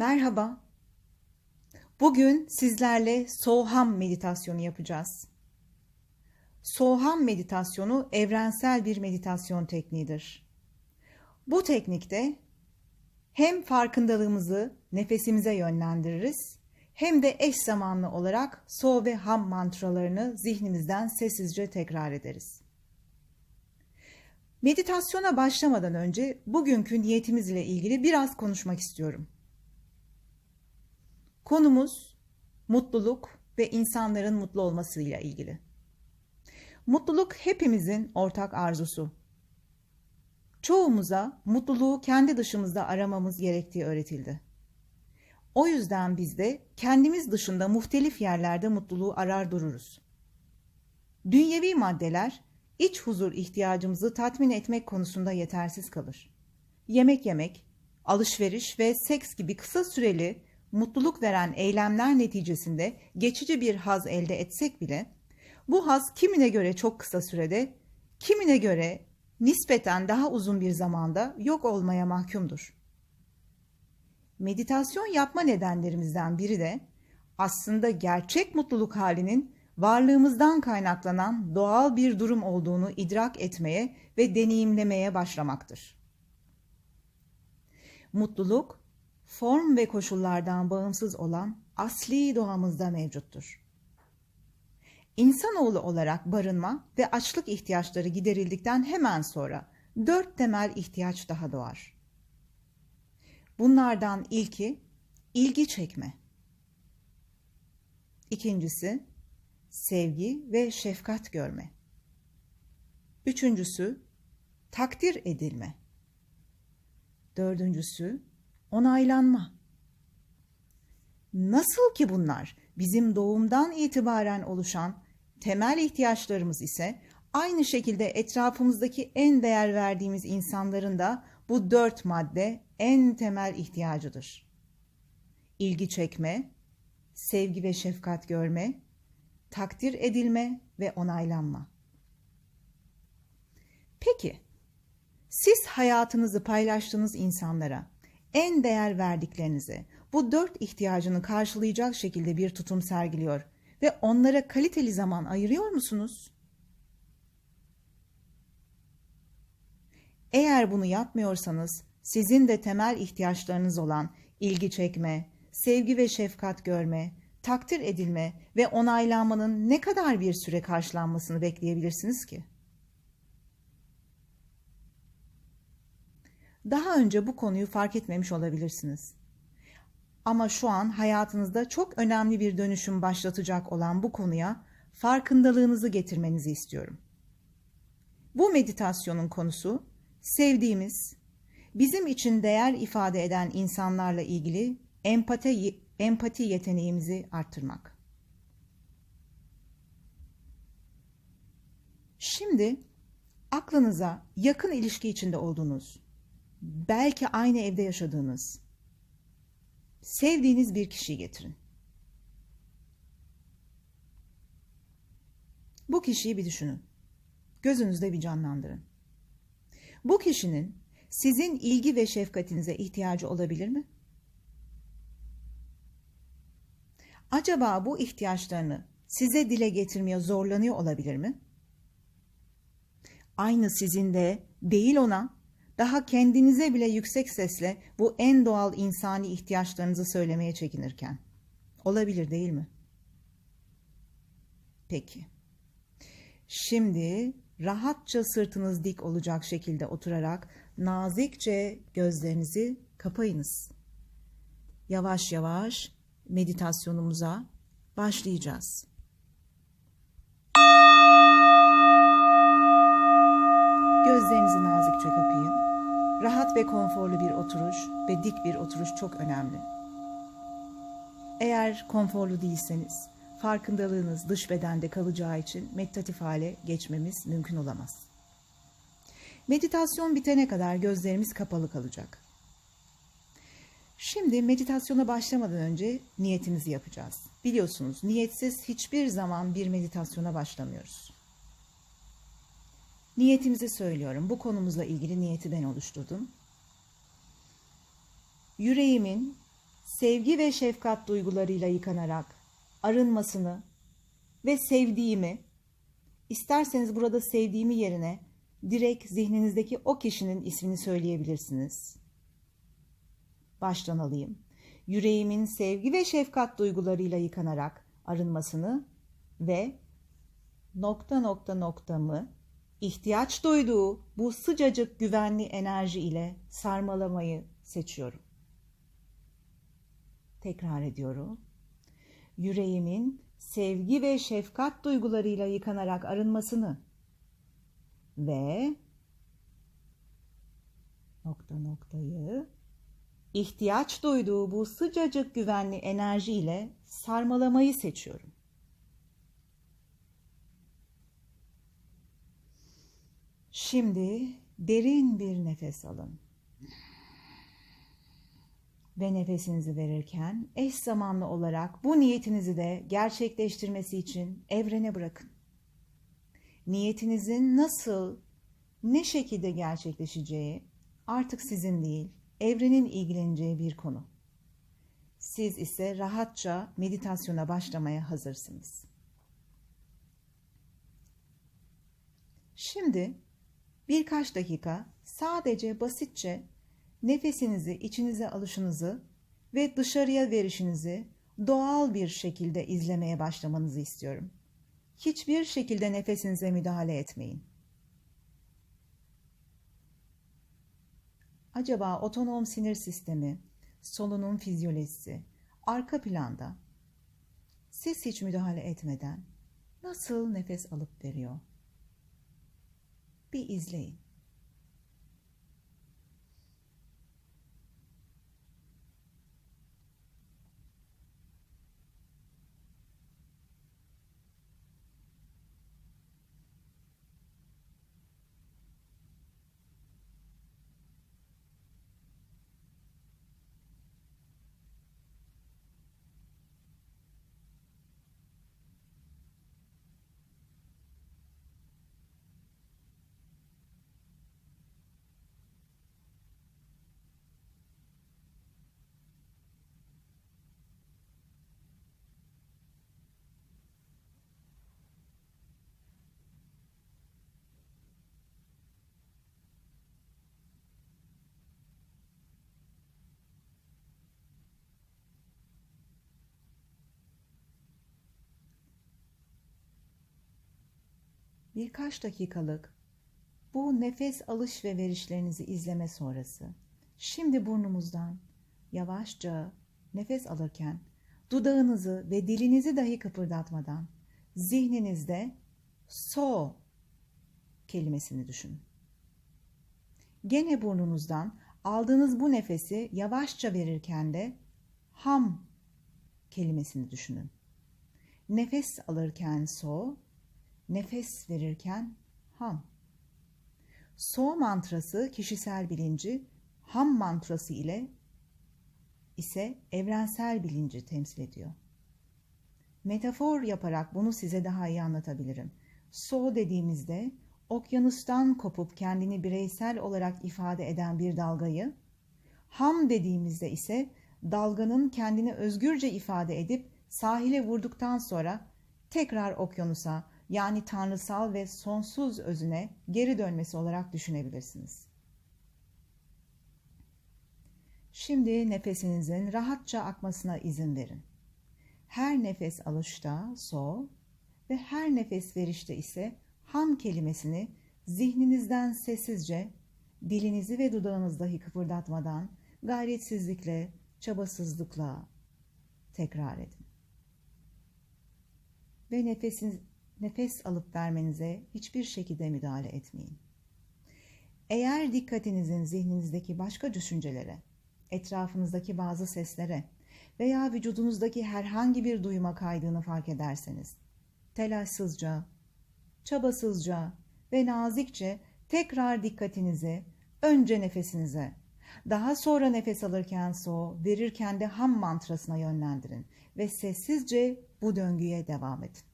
Merhaba. Bugün sizlerle Soham meditasyonu yapacağız. Soham meditasyonu evrensel bir meditasyon tekniğidir. Bu teknikte hem farkındalığımızı nefesimize yönlendiririz hem de eş zamanlı olarak So ve Ham mantralarını zihnimizden sessizce tekrar ederiz. Meditasyona başlamadan önce bugünkü niyetimiz ile ilgili biraz konuşmak istiyorum. Konumuz mutluluk ve insanların mutlu olmasıyla ilgili. Mutluluk hepimizin ortak arzusu. Çoğumuza mutluluğu kendi dışımızda aramamız gerektiği öğretildi. O yüzden biz de kendimiz dışında muhtelif yerlerde mutluluğu arar dururuz. Dünyevi maddeler iç huzur ihtiyacımızı tatmin etmek konusunda yetersiz kalır. Yemek yemek, alışveriş ve seks gibi kısa süreli mutluluk veren eylemler neticesinde geçici bir haz elde etsek bile bu haz kimine göre çok kısa sürede, kimine göre nispeten daha uzun bir zamanda yok olmaya mahkumdur. Meditasyon yapma nedenlerimizden biri de aslında gerçek mutluluk halinin varlığımızdan kaynaklanan doğal bir durum olduğunu idrak etmeye ve deneyimlemeye başlamaktır. Mutluluk, form ve koşullardan bağımsız olan asli doğamızda mevcuttur. İnsanoğlu olarak barınma ve açlık ihtiyaçları giderildikten hemen sonra dört temel ihtiyaç daha doğar. Bunlardan ilki ilgi çekme. İkincisi sevgi ve şefkat görme. Üçüncüsü takdir edilme. Dördüncüsü onaylanma. Nasıl ki bunlar bizim doğumdan itibaren oluşan temel ihtiyaçlarımız ise aynı şekilde etrafımızdaki en değer verdiğimiz insanların da bu dört madde en temel ihtiyacıdır. İlgi çekme, sevgi ve şefkat görme, takdir edilme ve onaylanma. Peki, siz hayatınızı paylaştığınız insanlara, en değer verdiklerinize bu dört ihtiyacını karşılayacak şekilde bir tutum sergiliyor ve onlara kaliteli zaman ayırıyor musunuz? Eğer bunu yapmıyorsanız sizin de temel ihtiyaçlarınız olan ilgi çekme, sevgi ve şefkat görme, takdir edilme ve onaylanmanın ne kadar bir süre karşılanmasını bekleyebilirsiniz ki? Daha önce bu konuyu fark etmemiş olabilirsiniz. Ama şu an hayatınızda çok önemli bir dönüşüm başlatacak olan bu konuya farkındalığınızı getirmenizi istiyorum. Bu meditasyonun konusu sevdiğimiz, bizim için değer ifade eden insanlarla ilgili empati, empati yeteneğimizi arttırmak. Şimdi aklınıza yakın ilişki içinde olduğunuz, belki aynı evde yaşadığınız, sevdiğiniz bir kişiyi getirin. Bu kişiyi bir düşünün. Gözünüzde bir canlandırın. Bu kişinin sizin ilgi ve şefkatinize ihtiyacı olabilir mi? Acaba bu ihtiyaçlarını size dile getirmeye zorlanıyor olabilir mi? Aynı sizin de değil ona daha kendinize bile yüksek sesle bu en doğal insani ihtiyaçlarınızı söylemeye çekinirken. Olabilir değil mi? Peki. Şimdi rahatça sırtınız dik olacak şekilde oturarak nazikçe gözlerinizi kapayınız. Yavaş yavaş meditasyonumuza başlayacağız. Gözlerinizi nazikçe kapayın. Rahat ve konforlu bir oturuş ve dik bir oturuş çok önemli. Eğer konforlu değilseniz, farkındalığınız dış bedende kalacağı için meditatif hale geçmemiz mümkün olamaz. Meditasyon bitene kadar gözlerimiz kapalı kalacak. Şimdi meditasyona başlamadan önce niyetimizi yapacağız. Biliyorsunuz niyetsiz hiçbir zaman bir meditasyona başlamıyoruz. Niyetimizi söylüyorum. Bu konumuzla ilgili niyeti ben oluşturdum. Yüreğimin sevgi ve şefkat duygularıyla yıkanarak arınmasını ve sevdiğimi, isterseniz burada sevdiğimi yerine direkt zihninizdeki o kişinin ismini söyleyebilirsiniz. Baştan alayım. Yüreğimin sevgi ve şefkat duygularıyla yıkanarak arınmasını ve nokta nokta noktamı ihtiyaç duyduğu bu sıcacık güvenli enerji ile sarmalamayı seçiyorum. Tekrar ediyorum. Yüreğimin sevgi ve şefkat duygularıyla yıkanarak arınmasını ve nokta noktayı ihtiyaç duyduğu bu sıcacık güvenli enerji ile sarmalamayı seçiyorum. Şimdi derin bir nefes alın. Ve nefesinizi verirken eş zamanlı olarak bu niyetinizi de gerçekleştirmesi için evrene bırakın. Niyetinizin nasıl, ne şekilde gerçekleşeceği artık sizin değil, evrenin ilgileneceği bir konu. Siz ise rahatça meditasyona başlamaya hazırsınız. Şimdi birkaç dakika sadece basitçe nefesinizi içinize alışınızı ve dışarıya verişinizi doğal bir şekilde izlemeye başlamanızı istiyorum. Hiçbir şekilde nefesinize müdahale etmeyin. Acaba otonom sinir sistemi, solunum fizyolojisi, arka planda siz hiç müdahale etmeden nasıl nefes alıp veriyor? Bir izleyin. Birkaç dakikalık bu nefes alış ve verişlerinizi izleme sonrası şimdi burnumuzdan yavaşça nefes alırken dudağınızı ve dilinizi dahi kıpırdatmadan zihninizde so kelimesini düşünün. Gene burnunuzdan aldığınız bu nefesi yavaşça verirken de ham kelimesini düşünün. Nefes alırken so, nefes verirken ham. So mantrası kişisel bilinci, ham mantrası ile ise evrensel bilinci temsil ediyor. Metafor yaparak bunu size daha iyi anlatabilirim. So dediğimizde okyanustan kopup kendini bireysel olarak ifade eden bir dalgayı, ham dediğimizde ise dalganın kendini özgürce ifade edip sahile vurduktan sonra tekrar okyanusa yani tanrısal ve sonsuz özüne geri dönmesi olarak düşünebilirsiniz. Şimdi nefesinizin rahatça akmasına izin verin. Her nefes alışta so ve her nefes verişte ise ham kelimesini zihninizden sessizce, dilinizi ve dudağınızı dahi kıpırdatmadan gayretsizlikle, çabasızlıkla tekrar edin. Ve nefesiniz, nefes alıp vermenize hiçbir şekilde müdahale etmeyin. Eğer dikkatinizin zihninizdeki başka düşüncelere, etrafınızdaki bazı seslere veya vücudunuzdaki herhangi bir duyuma kaydığını fark ederseniz, telaşsızca, çabasızca ve nazikçe tekrar dikkatinizi önce nefesinize, daha sonra nefes alırken so, verirken de ham mantrasına yönlendirin ve sessizce bu döngüye devam edin.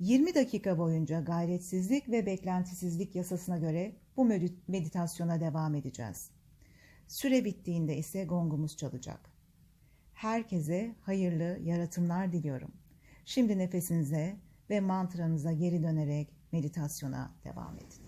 20 dakika boyunca gayretsizlik ve beklentisizlik yasasına göre bu meditasyona devam edeceğiz. Süre bittiğinde ise gongumuz çalacak. Herkese hayırlı yaratımlar diliyorum. Şimdi nefesinize ve mantranıza geri dönerek meditasyona devam edin.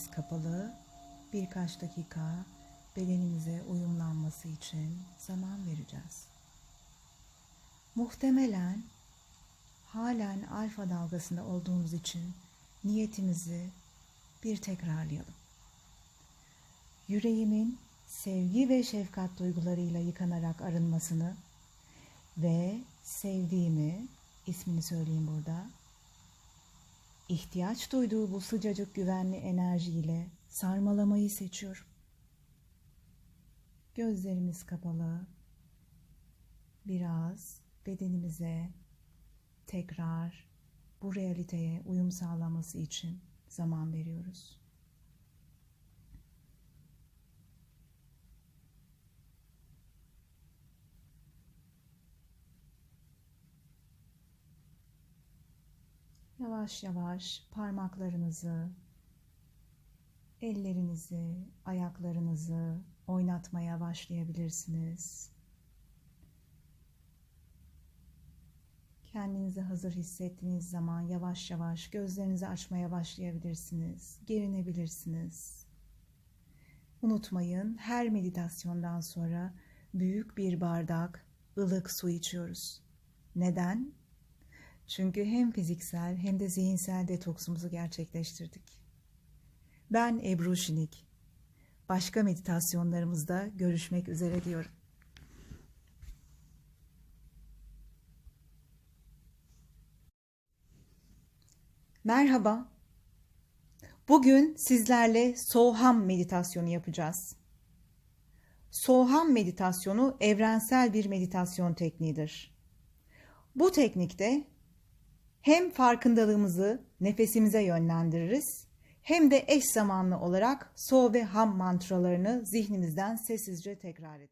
Gözleriniz kapalı, birkaç dakika bedenimize uyumlanması için zaman vereceğiz. Muhtemelen halen alfa dalgasında olduğumuz için niyetimizi bir tekrarlayalım. Yüreğimin sevgi ve şefkat duygularıyla yıkanarak arınmasını ve sevdiğimi, ismini söyleyeyim burada, ihtiyaç duyduğu bu sıcacık güvenli enerjiyle sarmalamayı seçiyorum. Gözlerimiz kapalı. Biraz bedenimize tekrar bu realiteye uyum sağlaması için zaman veriyoruz. Yavaş yavaş parmaklarınızı, ellerinizi, ayaklarınızı oynatmaya başlayabilirsiniz. Kendinizi hazır hissettiğiniz zaman yavaş yavaş gözlerinizi açmaya başlayabilirsiniz. Gerinebilirsiniz. Unutmayın her meditasyondan sonra büyük bir bardak ılık su içiyoruz. Neden? Çünkü hem fiziksel hem de zihinsel detoksumuzu gerçekleştirdik. Ben Ebru Şinik. Başka meditasyonlarımızda görüşmek üzere diyorum. Merhaba. Bugün sizlerle Soham meditasyonu yapacağız. Soham meditasyonu evrensel bir meditasyon tekniğidir. Bu teknikte hem farkındalığımızı nefesimize yönlendiririz hem de eş zamanlı olarak So ve Ham mantralarını zihnimizden sessizce tekrar ederiz.